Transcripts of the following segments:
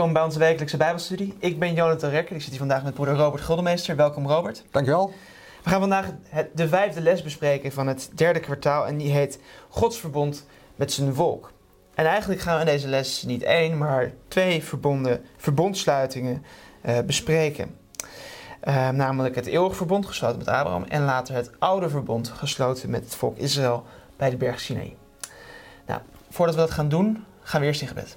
Welkom bij onze wekelijkse Bijbelstudie. Ik ben Jonathan Rekker. Ik zit hier vandaag met broeder Robert Guldemeester. Welkom Robert. Dankjewel. We gaan vandaag het, de vijfde les bespreken van het derde kwartaal en die heet Gods verbond met zijn volk. En eigenlijk gaan we in deze les niet één, maar twee verbonden, verbondsluitingen eh, bespreken. Eh, namelijk het eeuwig verbond gesloten met Abraham en later het oude verbond gesloten met het volk Israël bij de berg Sinai. Nou, voordat we dat gaan doen, gaan we eerst in gebed.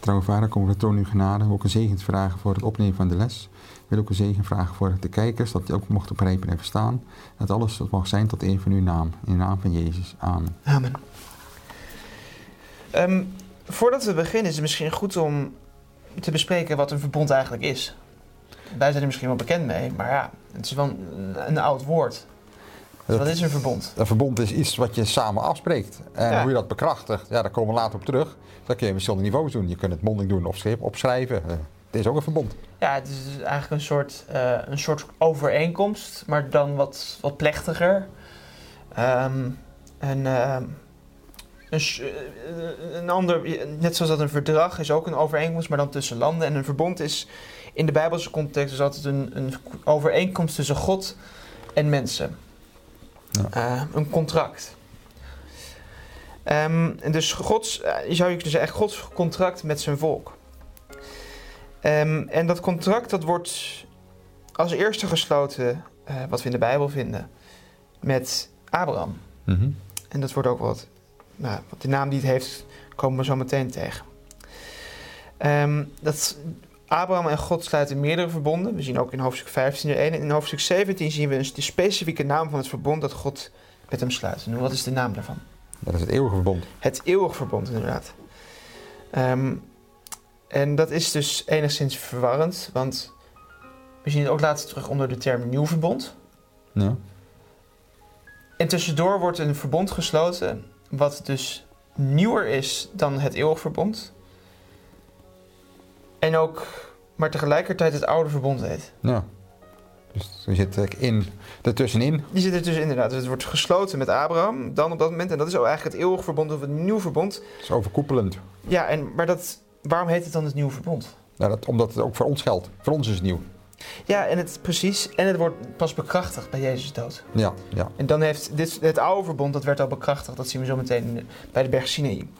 We toon uw genade. Ook een zegen vragen voor het opnemen van de les. Ik wil ook een zegen vragen voor de kijkers, dat die ook mochten begrijpen en verstaan. Dat alles mag zijn tot een van uw naam. In de naam van Jezus. Amen. Amen. Ehm, voordat we beginnen is het misschien goed om te bespreken wat een verbond eigenlijk is. Wij zijn er misschien wel bekend mee, maar ja, het is wel een oud woord. Dus wat is een verbond? Een verbond is iets wat je samen afspreekt. En Ja. hoe je dat bekrachtigt, ja, daar komen we later op terug. Dat kun je op verschillende niveaus doen. Je kunt het mondeling doen of schrift opschrijven. Eh, Het is ook een verbond. Ja, het is dus eigenlijk een soort, eh, een soort overeenkomst, maar dan wat, wat plechtiger. En, ehm, een, s- eh, een ander, net zoals dat een verdrag is ook een overeenkomst, maar dan tussen landen. En een verbond is in de Bijbelse context dus altijd een, een overeenkomst tussen God en mensen. Ja. Eh, een contract. En dus Gods, eh, je zou je kunnen zeggen, Gods contract met zijn volk. Ehm, en dat contract dat wordt als eerste gesloten, eh, wat we in de Bijbel vinden, met Abraham. Mhm. En dat wordt ook wat, nou, wat de naam die het heeft, komen we zo meteen tegen. Ehm, dat, Abraham en God sluiten meerdere verbonden. We zien ook in hoofdstuk 15 er één. En in hoofdstuk 17 zien we dus de specifieke naam van het verbond dat God met hem sluit. En wat is de naam daarvan? Dat is het eeuwige verbond. Het eeuwig verbond, inderdaad. Ehm, en dat is dus enigszins verwarrend, want we zien het ook later terug onder de term nieuw verbond. Ja. En tussendoor wordt een verbond gesloten, wat dus nieuwer is dan het eeuwig verbond. En ook, maar tegelijkertijd het oude verbond heet. ja. Dus er zit in, ertussenin. Die zit er dus inderdaad. Dus het wordt gesloten met Abraham, dan op dat moment. En dat is ook eigenlijk het eeuwig verbond of het nieuw verbond. Dat is overkoepelend. Ja, en, maar dat, waarom heet het dan het nieuw verbond? Dat, omdat het ook voor ons geldt. Voor ons is het nieuw. Ja, en het precies. En het wordt pas bekrachtigd bij Jezus dood. Ja, ja. En dan heeft dit, het oude verbond, dat werd al bekrachtigd. Dat zien we zo meteen bij de berg Sinai.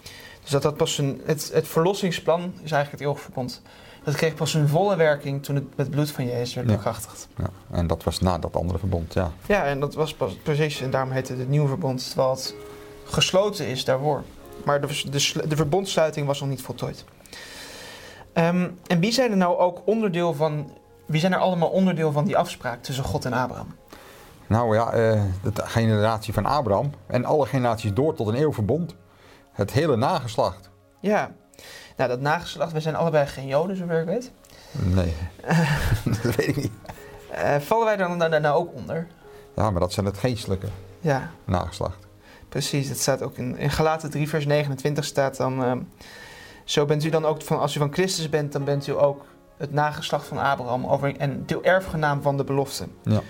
Dus dat dat pas een, het, het verlossingsplan is eigenlijk het eeuwig verbond. Dat kreeg pas een volle werking toen het met het bloed van Jezus werd bekrachtigd. ja. En dat was na dat andere verbond, ja. Ja, en dat was pas precies. En daarom heette het het nieuwe verbond. Terwijl het gesloten is daarvoor. Maar de, de, sl- de verbondsluiting was nog niet voltooid. Ehm, en wie zijn er nou ook onderdeel van... Wie zijn er allemaal onderdeel van die afspraak tussen God en Abraham? Nou ja, eh, de generatie van Abraham en alle generaties door tot een eeuwig verbond. Het hele nageslacht. Ja, nou dat nageslacht, we zijn allebei geen Joden, zover ik weet. Nee, dat weet ik niet. Eh, vallen wij dan daar nou ook onder? Ja, maar dat zijn het geestelijke Ja, nageslacht. precies. Dat staat ook in, in Galaten 3, vers 29 staat dan... ehm, zo bent u dan ook, van, als u van Christus bent, dan bent u ook het nageslacht van Abraham over, en de erfgenaam van de belofte. Ja.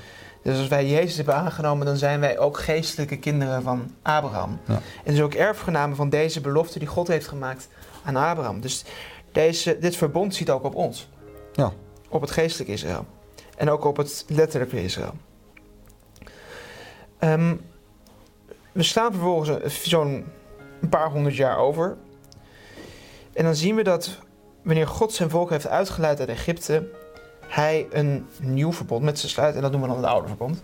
Dus als wij Jezus hebben aangenomen, dan zijn wij ook geestelijke kinderen van Abraham. Ja. En dus ook erfgenamen van deze belofte die God heeft gemaakt aan Abraham. Dus deze, dit verbond ziet ook op ons. Ja. Op het geestelijke Israël. En ook op het letterlijke Israël. Ehm, we staan vervolgens zo'n paar honderd jaar over. En dan zien we dat wanneer God zijn volk heeft uitgeleid uit Egypte, hij een nieuw verbond met ze sluit. En dat noemen we dan het oude verbond.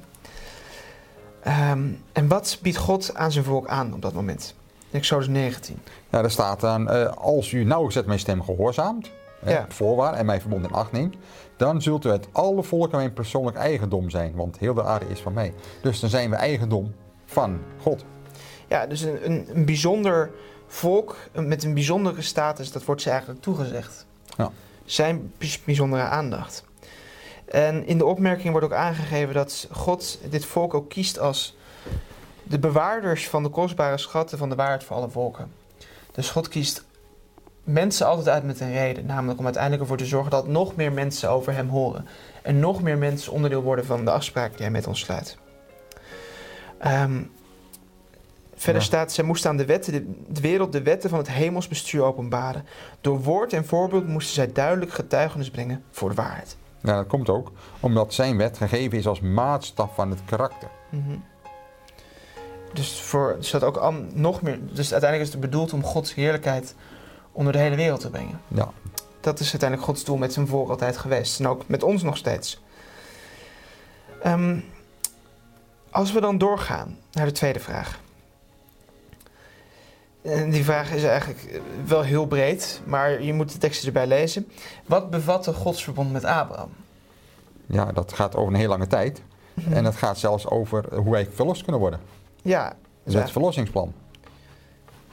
Ehm, en wat biedt God aan zijn volk aan op dat moment? Exodus 19. Ja, daar staat dan, eh, als u nauwgezet mijn stem gehoorzaamt, Ja. voorwaar en mijn verbond in acht neemt, dan zult u uit alle volken mijn persoonlijk eigendom zijn, want heel de aarde is van mij. Dus dan zijn we eigendom van God. Ja, dus een, een, een bijzonder volk een- met een bijzondere status, dat wordt ze eigenlijk toegezegd. Ja. Zijn bijz- bijzondere aandacht. En in de opmerking wordt ook aangegeven dat God dit volk ook kiest als de bewaarders van de kostbare schatten van de waarheid voor alle volken. Dus God kiest mensen altijd uit met een reden, namelijk om uiteindelijk ervoor te zorgen dat nog meer mensen over hem horen. En nog meer mensen onderdeel worden van de afspraak die hij met ons sluit. Ehm, Verder Ja. staat, zij moesten aan de, wetten, de, de wereld de wetten van het hemelsbestuur openbaren. Door woord en voorbeeld moesten zij duidelijk getuigenis brengen voor de waarheid. Ja, dat komt ook omdat zijn wet gegeven is als maatstaf van het karakter. Mhm. Dus voor dus dat ook nog meer. Dus uiteindelijk is het bedoeld om Gods heerlijkheid onder de hele wereld te brengen. Ja, Dat is uiteindelijk Gods doel met zijn volk altijd geweest. En ook met ons nog steeds. Ehm, als we dan doorgaan naar de tweede vraag. En die vraag is eigenlijk wel heel breed, maar je moet de teksten erbij lezen. Wat bevatte Gods verbond met Abraham? ja, dat gaat over een heel lange tijd. En het gaat zelfs over hoe wij verlost kunnen worden. Ja, Dus het verlossingsplan.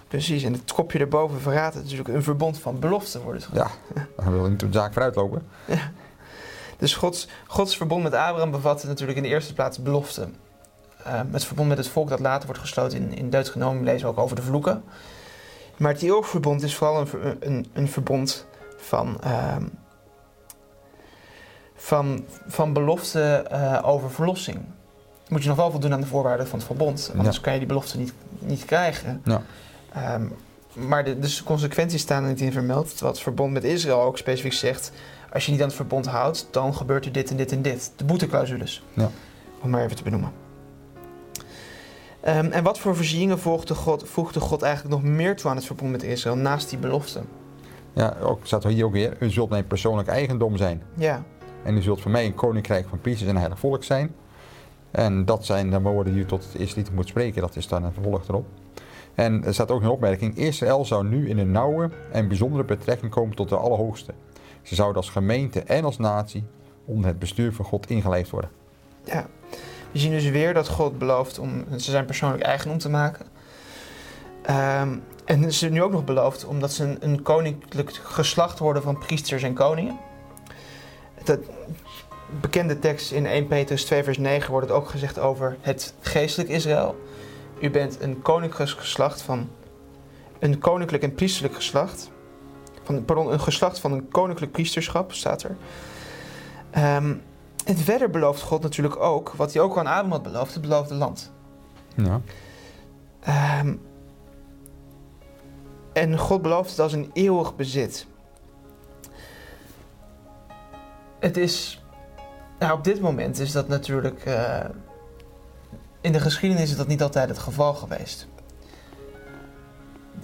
precies. En het kopje erboven verraadt het natuurlijk een verbond van belofte wordt het. Ja, dan wil je niet op de zaak vooruitlopen. Dus Gods, Gods verbond met Abraham bevatte natuurlijk in de eerste plaats belofte. Eh, het verbond met het volk dat later wordt gesloten in, in Deuteronomium lezen we ook over de vloeken. Maar het eeuwig verbond is vooral een, een, een verbond van, ehm, van, van belofte eh, over verlossing. Moet je nog wel voldoen aan de voorwaarden van het verbond, anders Ja. kan je die belofte niet, niet krijgen. Ja. Ehm, maar de, dus de consequenties staan er niet in vermeld. Wat het verbond met Israël ook specifiek zegt. Als je niet aan het verbond houdt, dan gebeurt er dit en dit en dit. De boeteclausules. Ja. Om maar even te benoemen. Ehm, en wat voor voorzieningen voegde God, voegde God eigenlijk nog meer toe aan het verbond met Israël naast die belofte? Ja, ook staat er hier ook weer. U zult mijn persoonlijk eigendom zijn. Ja, En u zult voor mij een koninkrijk van priesters en een heilig volk zijn. En dat zijn de woorden die u tot het lied moet spreken. Dat is dan een vervolg erop. En er staat ook een opmerking. Israël zou nu in een nauwe en bijzondere betrekking komen tot de Allerhoogste. Ze zouden als gemeente en als natie onder het bestuur van God ingelijfd worden. ja. We zien dus weer dat God belooft om ze zijn persoonlijk eigendom te maken. Ehm, en ze nu ook nog belooft omdat ze een, een koninklijk geslacht worden van priesters en koningen. Dat bekende tekst in 1 Petrus 2 vers 9 wordt het ook gezegd over het geestelijk Israël. U bent een koninklijk geslacht van een koninklijk en priesterlijk geslacht. Van, pardon, een geslacht van een koninklijk priesterschap, staat er. En verder belooft God natuurlijk ook, wat hij ook aan Abraham had beloofd, het beloofde land. Ja, Ehm, en God belooft het als een eeuwig bezit. Het is, nou op dit moment is dat natuurlijk, eh, in de geschiedenis is dat niet altijd het geval geweest.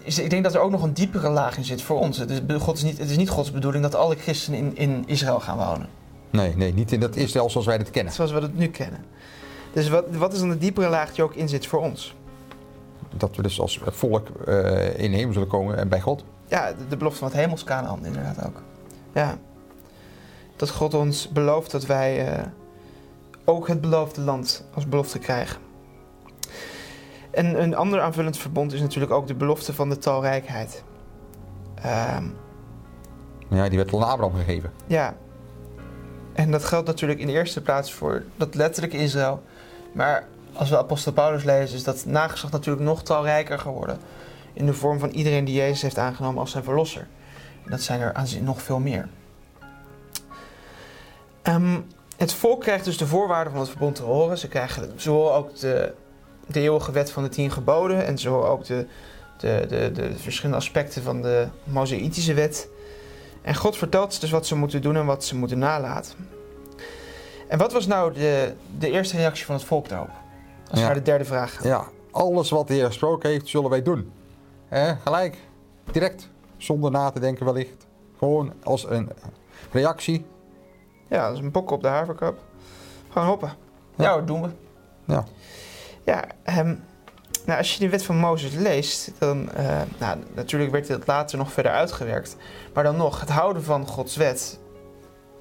Is- Ik denk dat er ook nog een diepere laag in zit voor ons. Het is, God is niet, het is niet Gods bedoeling dat alle christenen in, in Israël gaan wonen. nee, nee, niet in dat Israël zoals wij het kennen. Zoals we dat nu kennen. Dus wat, wat is dan de diepere laag die ook in zit voor ons? Dat we dus als volk eh, in de hemel zullen komen en bij God. Ja, de, de belofte van het hemels Canaan inderdaad ook. Ja. Dat God ons belooft dat wij eh, ook het beloofde land als belofte krijgen. En een ander aanvullend verbond is natuurlijk ook de belofte van de talrijkheid. Ehm, Ja, die werd aan Abraham gegeven. ja. En dat geldt natuurlijk in de eerste plaats voor dat letterlijke Israël. Maar als we apostel Paulus lezen, is dat nageslacht natuurlijk nog talrijker geworden. In de vorm van iedereen die Jezus heeft aangenomen als zijn verlosser. En dat zijn er aanzien nog veel meer. Ehm, het volk krijgt dus de voorwaarden van het verbond te horen. Ze krijgen zowel ook de, de eeuwige wet van de tien geboden... en zowel ook de, de, de, de verschillende aspecten van de Mosaïtische wet... En God vertelt ze dus wat ze moeten doen en wat ze moeten nalaten. En wat was nou de, de eerste reactie van het volk daarop? Als we Ja. naar de derde vraag gaan. Ja, alles wat de Heer gesproken heeft, zullen wij doen. Gelijk, direct, zonder na te denken wellicht. Gewoon als een reactie. Ja, dat is een bok op de haverkap. Gewoon hoppen. Ja, Ja. dat doen we. Ja. Ja, ehm, nou, als je de wet van Mozes leest, dan... eh, nou, natuurlijk werd het later nog verder uitgewerkt. Maar dan nog, het houden van Gods wet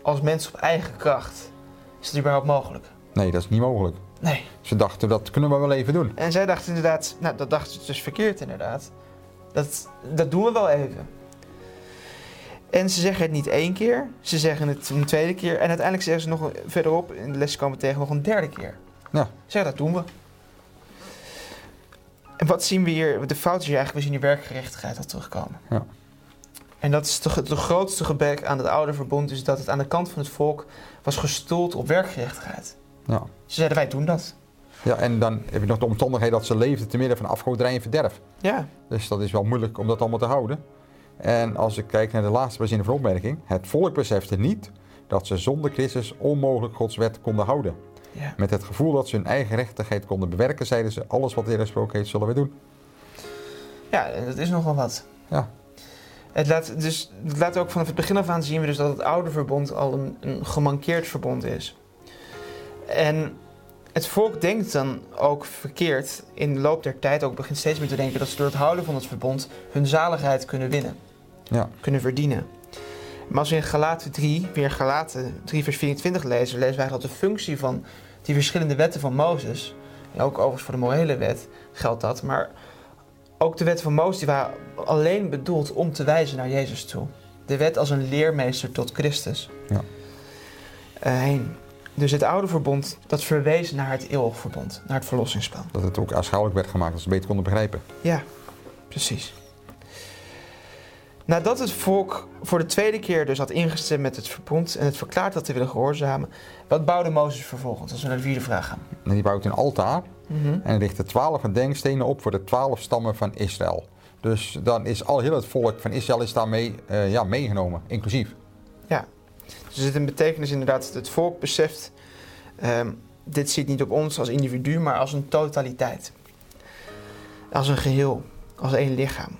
als mens op eigen kracht... Is het überhaupt mogelijk? Nee, dat is niet mogelijk. Nee. Ze dachten, dat kunnen we wel even doen. En zij dachten inderdaad, nou dat dachten ze dus verkeerd inderdaad. Dat, dat doen we wel even. En ze zeggen het niet één keer, ze zeggen het een tweede keer. En uiteindelijk zeggen ze nog verderop, in de les komen tegen, nog een derde keer. Ja. Ze zeggen dat doen we. En wat zien we hier, de fout is hier eigenlijk, we zien hier werkgerechtigheid al terugkomen. Ja. En dat is de, de grootste gebrek aan het oude verbond, is dat het aan de kant van het volk was gestoeld op werkgerechtigheid. Ja. Ze zeiden wij doen dat. Ja, en dan heb je nog de omstandigheid dat ze leefden te midden van afgoderij en verderf. Ja, Dus dat is wel moeilijk om dat allemaal te houden. En als ik kijk naar de laatste zin van opmerking. Het volk besefte niet dat ze zonder Christus onmogelijk Gods wet konden houden. ja. Met het gevoel dat ze hun eigen rechtigheid konden bewerken, zeiden ze: Alles wat de Heer gesproken heeft, zullen we doen. ja dat is nogal wat. Ja. Het laat, dus, het laat ook vanaf het begin af aan zien we dus dat het oude verbond al een, een gemankeerd verbond is. En het volk denkt dan ook verkeerd in de loop der tijd, ook begint steeds meer te denken dat ze door het houden van het verbond hun zaligheid kunnen winnen, Ja. kunnen verdienen. Maar als we in Galaten 3, weer Galaten 3 vers 24 lezen, lezen wij dat de functie van die verschillende wetten van Mozes, en ook overigens voor de morele wet geldt dat, maar ook de wetten van Mozes die waren alleen bedoeld om te wijzen naar Jezus toe. De wet als een leermeester tot Christus Ja. eh, heen. Dus het oude verbond, dat verwees naar het eeuwig verbond, naar het verlossingsplan. Dat het ook aanschouwelijk werd gemaakt, dat ze het beter konden begrijpen. Ja, precies. Nadat het volk voor de tweede keer dus had ingestemd met het verbond en het verklaard had te willen gehoorzamen, wat bouwde Mozes vervolgens? Als we naar de vierde vraag gaan. En die bouwt een altaar Mhm. en richtte twaalf gedenkstenen op voor de twaalf stammen van Israël. Dus dan is al heel het volk van Israël is daarmee eh, ja, meegenomen, inclusief. Dus er zit een betekenis inderdaad dat het volk beseft, ehm, dit ziet niet op ons als individu, maar als een totaliteit. Als een geheel, als één lichaam.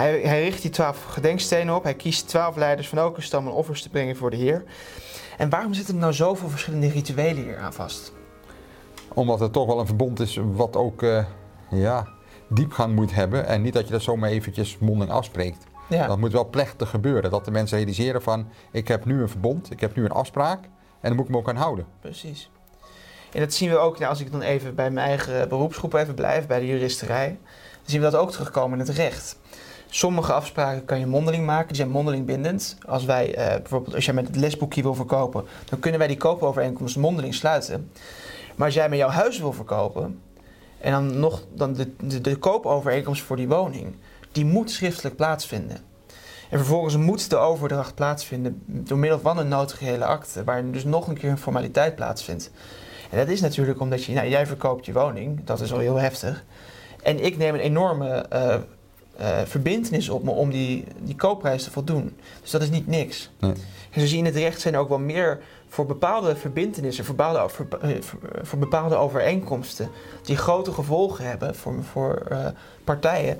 Hij, hij richt die twaalf gedenkstenen op, hij kiest twaalf leiders van elke stam om offers te brengen voor de Heer. En waarom zitten er nou zoveel verschillende rituelen hier aan vast? Omdat het toch wel een verbond is wat ook eh, ja, diepgang moet hebben. En niet dat je dat zomaar eventjes mondeling afspreekt. Ja, Dat moet wel plechtig gebeuren. Dat de mensen realiseren van, ik heb nu een verbond, ik heb nu een afspraak. En dan moet ik me ook aan houden. precies. En dat zien we ook, nou, als ik dan even bij mijn eigen beroepsgroep even blijf, bij de juristerij, dan zien we dat ook terugkomen in het recht. Sommige afspraken kan je mondeling maken, die zijn mondeling bindend. Als wij eh, bijvoorbeeld, als jij met het lesboekje wil verkopen, dan kunnen wij die koopovereenkomst mondeling sluiten. Maar als jij met jouw huis wil verkopen en dan nog dan de, de, koopovereenkomst voor die woning, die moet schriftelijk plaatsvinden. En vervolgens moet de overdracht plaatsvinden door middel van een notariële akte, waarin dus nog een keer een formaliteit plaatsvindt. En dat is natuurlijk omdat je, nou, jij verkoopt je woning, dat is al heel heftig. En ik neem een enorme eh eh, verbintenis op me om die, die koopprijs te voldoen. Dus dat is niet niks. Nee. En zo zie je in het recht zijn er ook wel meer voor bepaalde verbintenissen, voor bepaalde, voor, eh, voor, bepaalde overeenkomsten, die grote gevolgen hebben voor, voor eh, partijen.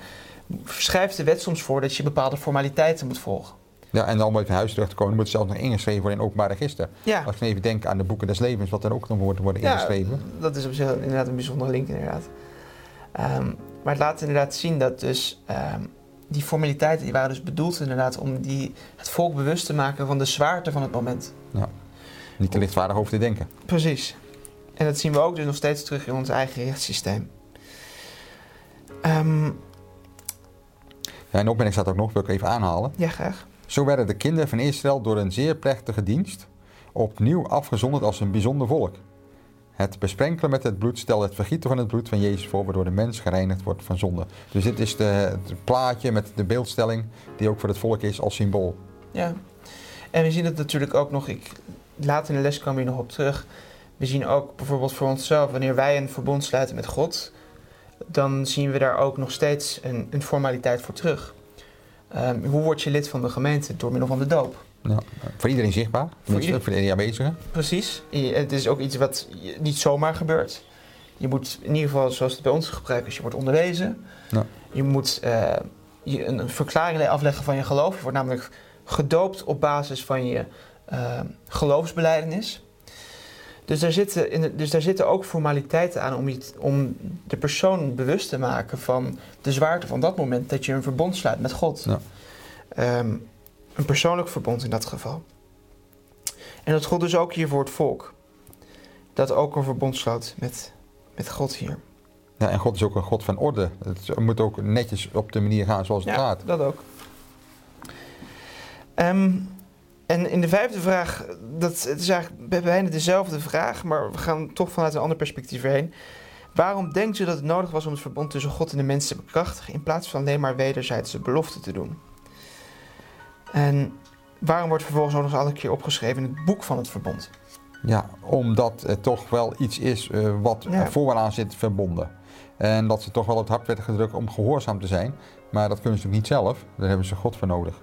Schrijft de wet soms voor dat je bepaalde formaliteiten moet volgen. Ja, en dan om huis terug te komen, moet het zelfs nog ingeschreven worden in openbaar register. Ja, Als ik even denk aan de boeken des levens, wat er ook nog wordt worden Ja, ingeschreven. dat is op zich inderdaad een bijzondere link inderdaad. Ehm, maar het laat inderdaad zien dat dus ehm, die formaliteiten die waren dus bedoeld inderdaad om die, het volk bewust te maken van de zwaarte van het moment. Niet te lichtvaardig over te denken. Precies. En dat zien we ook dus nog steeds terug in ons eigen rechtssysteem. Ehm, Ja, en de opmerking staat ook nog, wil ik even aanhalen. ja, graag. Zo werden de kinderen van Israël door een zeer plechtige dienst opnieuw afgezonderd als een bijzonder volk. Het besprenkelen met het bloed stelt het vergieten van het bloed van Jezus voor, waardoor de mens gereinigd wordt van zonde. Dus dit is de, het plaatje met de beeldstelling die ook voor het volk is als symbool. Ja. En we zien het natuurlijk ook nog, ik, later in de les kwam hier nog op terug. We zien ook bijvoorbeeld voor onszelf, wanneer wij een verbond sluiten met God, dan zien we daar ook nog steeds een, een formaliteit voor terug. Ehm, hoe word je lid van de gemeente? Door middel van de doop. Ja, voor iedereen zichtbaar, tenminste, ieder- voor de aanwezigen. Precies. Je- Het is ook iets wat je- niet zomaar gebeurt. Je moet in ieder geval, zoals het bij ons gebruikt is, je wordt onderwezen. Ja. Je moet eh, je een, verklaring afleggen van je geloof. Je wordt namelijk gedoopt op basis van je eh, geloofsbeleidenis. Dus daar, zitten, in de- dus daar zitten ook formaliteiten aan om, iets, om de persoon bewust te maken van de zwaarte van dat moment dat je een verbond sluit met God. Ja. Ehm, een persoonlijk verbond in dat geval. En dat God dus ook hier voor het volk. Dat ook een verbond sloot met, met God hier. Ja, en God is ook een God van orde. Het moet ook netjes op de manier gaan zoals het gaat. dat ook. Ehm, en in de vijfde vraag, dat, het is eigenlijk bijna dezelfde vraag, maar we gaan toch vanuit een ander perspectief heen. Waarom denkt u dat het nodig was om het verbond tussen God en de mens te bekrachtigen, in plaats van alleen maar wederzijdse beloften te doen? En waarom wordt vervolgens ook nog eens alle keer opgeschreven in het boek van het verbond? Ja, omdat het toch wel iets is uh, wat Ja. vooraan zit verbonden. En dat ze toch wel het hart werd gedrukt om gehoorzaam te zijn. Maar dat kunnen ze natuurlijk niet zelf. Daar hebben ze God voor nodig.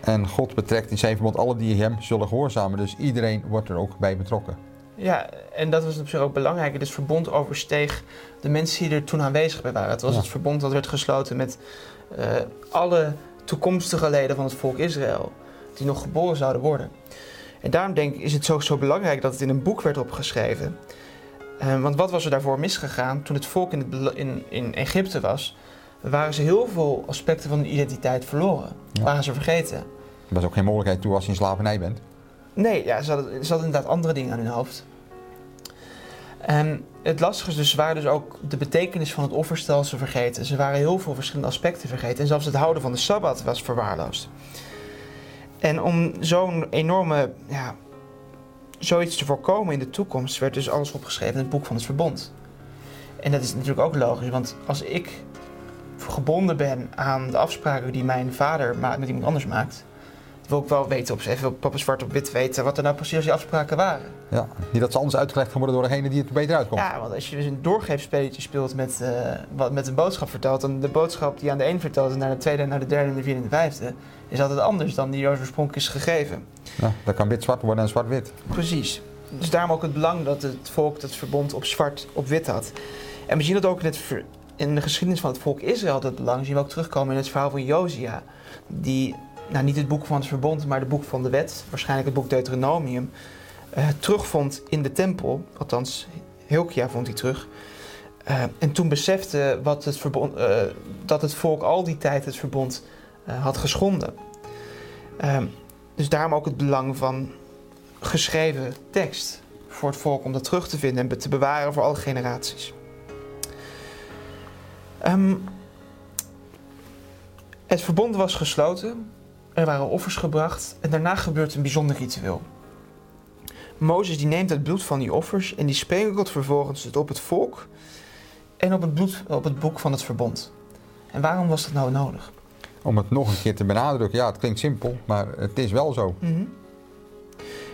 En God betrekt in zijn verbond alle die hem zullen gehoorzamen. Dus iedereen wordt er ook bij betrokken. Ja, en dat was op zich ook belangrijk. Het verbond oversteeg de mensen die er toen aanwezig bij waren. Het was Ja. het verbond dat werd gesloten met eh, alle toekomstige leden van het volk Israël. Die nog geboren zouden worden. En daarom denk ik is het zo, zo belangrijk dat het in een boek werd opgeschreven. Eh, want wat was er daarvoor misgegaan? Toen het volk in, het, in, in Egypte was, waren ze heel veel aspecten van hun identiteit verloren. Ja. Waren ze vergeten. Er was ook geen mogelijkheid toe als je in slavernij bent. Nee, ja, ze, hadden, ze hadden inderdaad andere dingen aan hun hoofd. En het lastige is dus, ze waren dus ook de betekenis van het offerstelsel vergeten. Ze waren heel veel verschillende aspecten vergeten. En zelfs het houden van de Sabbat was verwaarloosd. En om zo'n enorme, ja, zoiets te voorkomen in de toekomst, werd dus alles opgeschreven in het boek van het verbond. En dat is natuurlijk ook logisch, want als ik gebonden ben aan de afspraken die mijn vader met iemand anders maakt, wil ik wel weten, op, even op papa zwart op wit weten, wat er nou precies die afspraken waren. Ja. Niet dat ze anders uitgelegd gaan worden door degene die het er beter uitkomt. Ja, want als je dus een doorgeefspelletje speelt met, eh, wat met een boodschap vertelt, dan de boodschap die aan de een vertelt en naar de tweede, naar de derde, en de vierde en de vijfde, is altijd anders dan die oorspronkelijk is gegeven. Ja, dat kan wit zwart worden en zwart wit. Precies. Dus daarom ook het belang dat het volk dat verbond op zwart op wit had. En we zien dat ook in, het, in de geschiedenis van het volk Israël dat belang. Zien we ook terugkomen in het verhaal van Josia. Die, nou niet het boek van het verbond, maar het boek van de wet, waarschijnlijk het boek Deuteronomium, eh, terugvond in de tempel. Althans, Hilkia vond hij terug. Eh, en toen besefte wat het verbond, eh, dat het volk al die tijd het verbond had geschonden. Ehm, dus daarom ook het belang van geschreven tekst voor het volk om dat terug te vinden en te bewaren voor alle generaties. Ehm, het verbond was gesloten, er waren offers gebracht en daarna gebeurt een bijzonder ritueel. Mozes die neemt het bloed van die offers en die sprenkelt vervolgens het op het volk en op het, bloed, op het boek van het verbond. En waarom was dat nou nodig? Om het nog een keer te benadrukken. Ja, het klinkt simpel, maar het is wel zo. Mhm.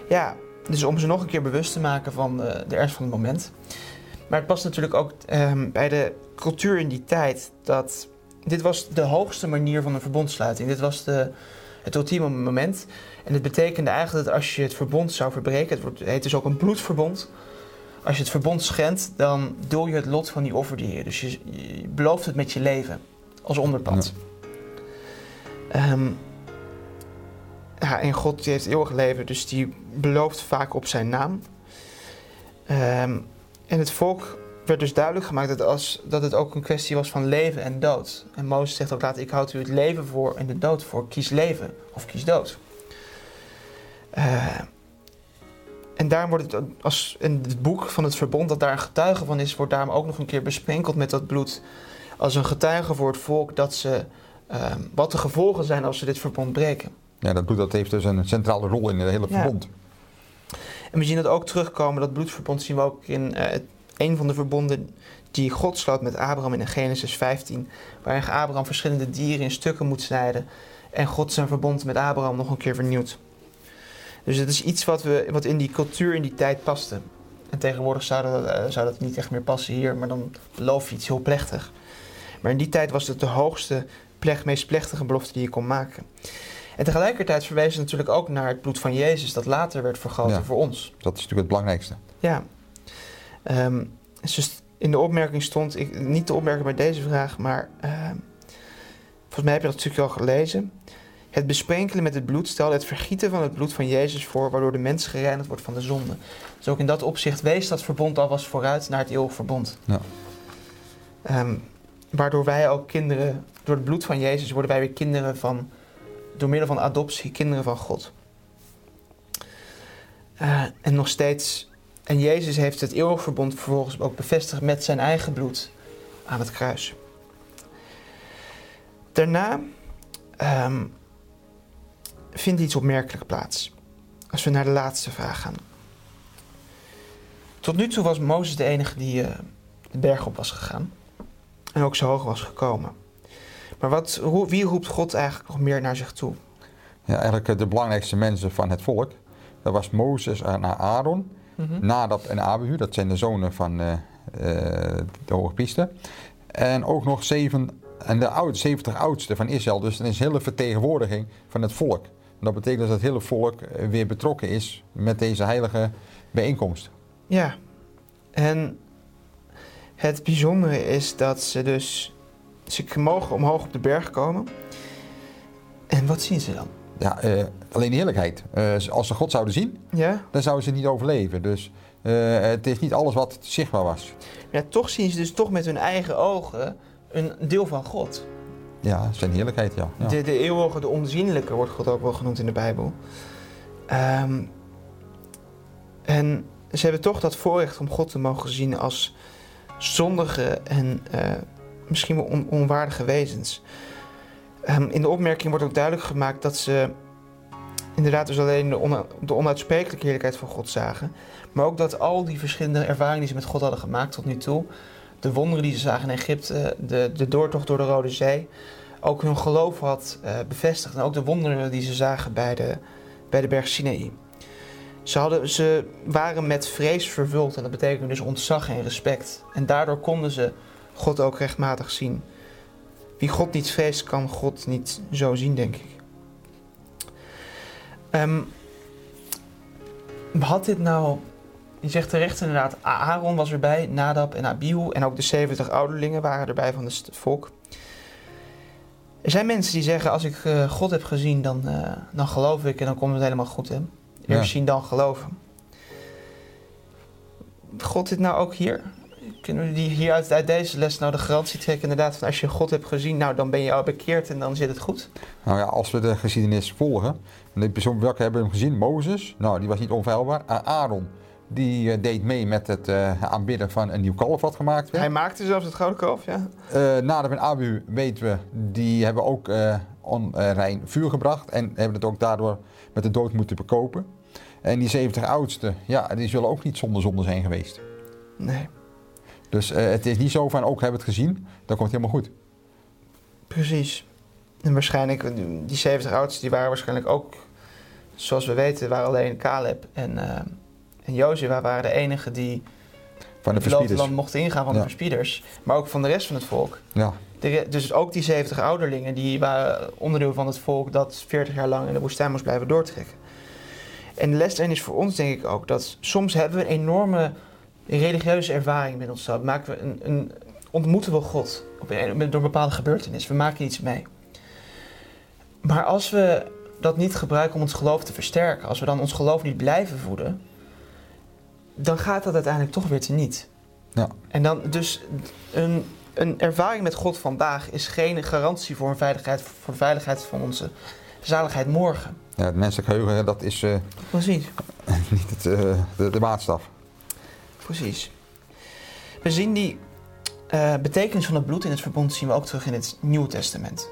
Ja, dus om ze nog een keer bewust te maken van eh, de ernst van het moment. Maar het past natuurlijk ook ehm, bij de cultuur in die tijd dat dit was de hoogste manier van een verbondsluiting. Dit was de, het ultieme moment. En het betekende eigenlijk dat als je het verbond zou verbreken, het wordt- het heet dus ook een bloedverbond. Als je het verbond schendt, dan deel je het lot van die offerdier. Dus je, je belooft het met je leven als onderpand. Ehm, ja, en God die heeft eeuwig leven, dus die belooft vaak op zijn naam. Ehm, en het volk werd dus duidelijk gemaakt dat, als, dat het ook een kwestie was van leven en dood. En Mozes zegt ook later, ik houd u het leven voor en de dood voor. Kies leven of kies dood. Eh, en daarom wordt het als in het boek van het verbond dat daar een getuige van is, wordt daarom ook nog een keer besprenkeld met dat bloed. Als een getuige voor het volk dat ze, ehm, wat de gevolgen zijn als ze dit verbond breken. Ja, dat bloed dat heeft dus een centrale rol in het hele Ja. verbond. En we zien dat ook terugkomen, dat bloedverbond zien we ook in eh, het- een van de verbonden die God sloot met Abraham in Genesis 15. Waarin Abraham verschillende dieren in stukken moet snijden. En God zijn verbond met Abraham nog een keer vernieuwt. Dus het is iets wat, we, wat in die cultuur in die tijd paste. En tegenwoordig zou dat, eh, zou dat niet echt meer passen hier, maar dan beloof je iets heel plechtig. Maar in die tijd was het de hoogste, plech, meest plechtige belofte die je kon maken. En tegelijkertijd verwees het natuurlijk ook naar het bloed van Jezus, dat later werd vergoten Ja. voor ons. Dat is natuurlijk het belangrijkste. Ja. Dus in de opmerking stond, ik, niet de opmerking bij deze vraag, maar ehm, volgens mij heb je dat stukje al gelezen. Het besprenkelen met het bloed stelde het vergieten van het bloed van Jezus voor, waardoor de mens gereinigd wordt van de zonde. Dus ook in dat opzicht wees dat verbond alvast vooruit naar het eeuwig verbond. Ja. Ehm, waardoor wij ook kinderen, door het bloed van Jezus worden wij weer kinderen van, door middel van adoptie, kinderen van God. Eh, en nog steeds, en Jezus heeft het eeuwig verbond vervolgens ook bevestigd met zijn eigen bloed aan het kruis. Daarna ehm, vindt iets opmerkelijk plaats. Als we naar de laatste vraag gaan. Tot nu toe was Mozes de enige die eh, de berg op was gegaan. En ook zo hoog was gekomen. Maar wat, wie roept God eigenlijk nog meer naar zich toe? Ja, eigenlijk eh, de belangrijkste mensen van het volk. Dat was Mozes naar Aaron, Mhm. Nadab en Abihu, dat zijn de zonen van eh, eh, de hoge priester. En ook nog zeven, en de oud, 70 oudsten van Israël. Dus er is een hele vertegenwoordiging van het volk. En dat betekent dus dat het hele volk eh, weer betrokken is met deze heilige bijeenkomst. Ja. En het bijzondere is dat ze dus... Ze mogen omhoog op de berg komen. En wat zien ze dan? Ja, eh, alleen de heerlijkheid. Eh, als ze God zouden zien, Ja? dan zouden ze niet overleven. Dus eh, het is niet alles wat zichtbaar was. ja? Toch zien ze dus toch met hun eigen ogen een deel van God. Ja, zijn heerlijkheid, ja. ja. De, de eeuwige, de onzienlijke wordt God ook wel genoemd in de Bijbel. Ehm, en ze hebben toch dat voorrecht om God te mogen zien als zondige en misschien wel on- onwaardige wezens. Ehm, in de opmerking wordt ook duidelijk gemaakt dat ze inderdaad dus alleen de, onuitsprekelijke heerlijkheid van God zagen. Maar ook dat al die verschillende ervaringen die ze met God hadden gemaakt tot nu toe. De wonderen die ze zagen in Egypte, de, de doortocht door de Rode Zee ook hun geloof had eh, bevestigd. En ook de wonderen die ze zagen bij de, bij de berg Sinaï. Ze, hadden, ze waren met vrees vervuld en dat betekent dus ontzag en respect. En daardoor konden ze God ook rechtmatig zien. Wie God niet vreest, kan God niet zo zien, denk ik. Ehm, had dit nou... Je zegt terecht inderdaad, Aaron was erbij, Nadab en Abihu... en ook de 70 ouderlingen waren erbij van het volk. Er zijn mensen die zeggen, als ik eh, God heb gezien, dan, eh, dan geloof ik en dan komt het helemaal goed. Hè? Eerst Ja. zien, dan geloven. God dit nou ook hier? Kunnen we die hier uit, uit deze les nou de garantie trekken inderdaad van als je God hebt gezien, nou dan ben je al bekeerd en dan zit het goed? Nou ja, als we de geschiedenis volgen, en de persoon welke hebben we hem gezien? Mozes, nou die was niet onfeilbaar. Aaron, die eh, deed mee met het eh, aanbidden van een nieuw kalf wat gemaakt werd. Hij maakte zelfs het gouden kalf, ja. Eh Nadab en Abu, weten we, die hebben ook eh onrein vuur gebracht en hebben het ook daardoor met de dood moeten bekopen. En die 70 oudsten, ja, die zullen ook niet zonder zonde zijn geweest. Nee, Dus eh, het is niet zo van, ook hebben het gezien, dan komt het helemaal goed. precies. En waarschijnlijk, die 70 oudsten, die waren waarschijnlijk ook, zoals we weten, waren alleen Caleb en, eh en Jozua waren de enigen die Van de het land mochten ingaan van de verspieders. Maar ook van de rest van het volk. Ja, De dus ook die 70 ouderlingen, die waren onderdeel van het volk dat 40 jaar lang in de woestijn moest blijven doortrekken. En de les is voor ons denk ik ook dat soms hebben we een enorme religieuze ervaring met onszelf. Maken we een, een, ontmoeten we God op een, door een bepaalde gebeurtenis. We maken iets mee. Maar als we dat niet gebruiken om ons geloof te versterken, als we dan ons geloof niet blijven voeden, dan gaat dat uiteindelijk toch weer teniet. Ja. En dan dus een, een ervaring met God vandaag is geen garantie voor een veiligheid, voor de veiligheid van onze zaligheid morgen. ja het menselijk geheugen, dat is eh, Precies. niet het, eh, de, de maatstaf. Precies. We zien die eh, betekenis van het bloed in het verbond zien we ook terug in het Nieuwe Testament.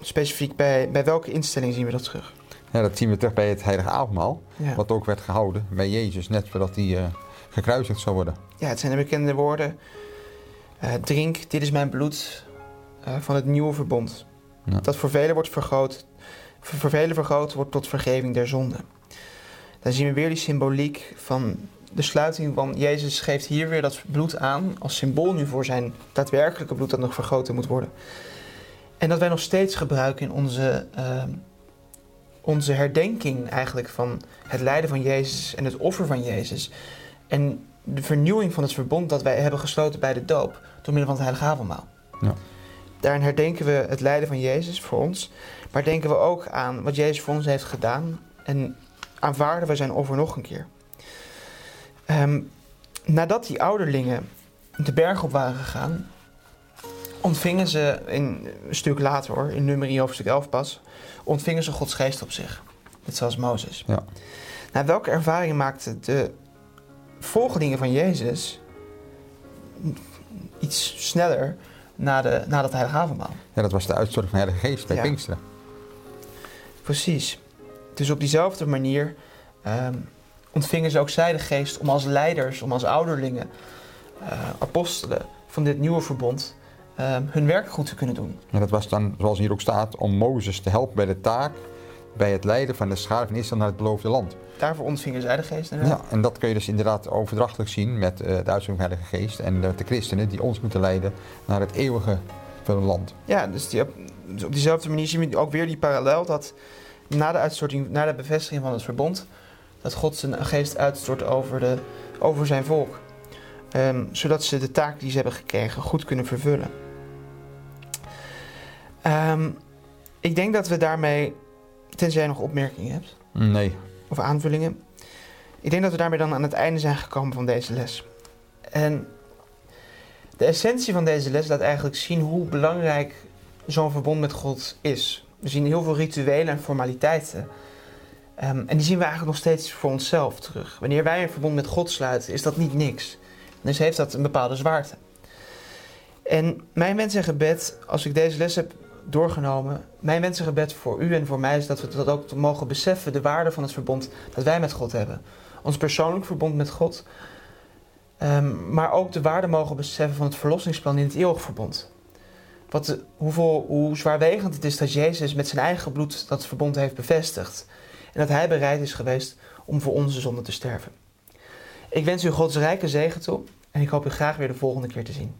Specifiek bij, bij welke instelling zien we dat terug? Ja, dat zien we terug bij het heilige avondmaal, Ja. wat ook werd gehouden bij Jezus, net voordat hij eh, gekruisigd zou worden. Ja, het zijn de bekende woorden. eh, drink, dit is mijn bloed van het nieuwe verbond. Ja. Dat voor velen wordt vergroot, voor, voor velen vergroot wordt tot vergeving der zonde. Dan zien we weer die symboliek van de sluiting van Jezus geeft hier weer dat bloed aan als symbool nu voor zijn daadwerkelijke bloed dat nog vergoten moet worden. En dat wij nog steeds gebruiken in onze, eh, onze herdenking eigenlijk van het lijden van Jezus en het offer van Jezus. En de vernieuwing van het verbond dat wij hebben gesloten bij de doop door middel van het heilige avondmaal. Ja. Daarin herdenken we het lijden van Jezus voor ons, maar denken we ook aan wat Jezus voor ons heeft gedaan en aanvaarden we zijn offer nog een keer. Ehm, nadat die ouderlingen de berg op waren gegaan, ontvingen ze, in, een stuk later hoor, in nummer hoofdstuk 11 pas, ontvingen ze Gods geest op zich. Net zoals Mozes. Ja. Nou, welke ervaring maakten de volgelingen van Jezus iets sneller na, de, na dat heilige avondmaal? Ja, dat was de uitstorting van de Heilige Geest bij Ja. Pinksteren. Precies. Dus op diezelfde manier ehm, ontvingen ze ook zij de geest om als leiders, om als ouderlingen, eh, apostelen van dit nieuwe verbond, ehm, hun werk goed te kunnen doen. En dat was dan, zoals hier ook staat, om Mozes te helpen bij de taak bij het leiden van de schade van Israël naar het beloofde land. Daarvoor ontvingen zij de geest inderdaad. Ja, en dat kun je dus inderdaad overdrachtelijk zien met uh, de uitzending van de Heilige Geest en de, de, christenen die ons moeten leiden naar het eeuwige van het land. Ja, dus die, op, dus op diezelfde manier zien we ook weer die parallel dat na de uitstorting, na de bevestiging van het verbond, dat God zijn geest uitstort over, de, over zijn volk. Um, zodat ze de taak die ze hebben gekregen goed kunnen vervullen. Um, ik denk dat we daarmee, tenzij je nog opmerkingen hebt. Nee. Of aanvullingen. Ik denk dat we daarmee dan aan het einde zijn gekomen van deze les. En de essentie van deze les laat eigenlijk zien hoe belangrijk zo'n verbond met God is. We zien heel veel rituelen en formaliteiten. Um, en die zien we eigenlijk nog steeds voor onszelf terug. Wanneer wij een verbond met God sluiten, is dat niet niks. Dus heeft dat een bepaalde zwaarte. En mijn wens en gebed, als ik deze les heb doorgenomen, mijn wens en gebed voor u en voor mij is dat we dat ook mogen beseffen, de waarde van het verbond dat wij met God hebben. Ons persoonlijk verbond met God, um, maar ook de waarde mogen beseffen van het verlossingsplan in het eeuwig verbond. Wat, hoeveel, hoe zwaarwegend het is dat Jezus met zijn eigen bloed dat verbond heeft bevestigd. Dat hij bereid is geweest om voor onze zonde te sterven. Ik wens u Gods rijke zegen toe en ik hoop u graag weer de volgende keer te zien.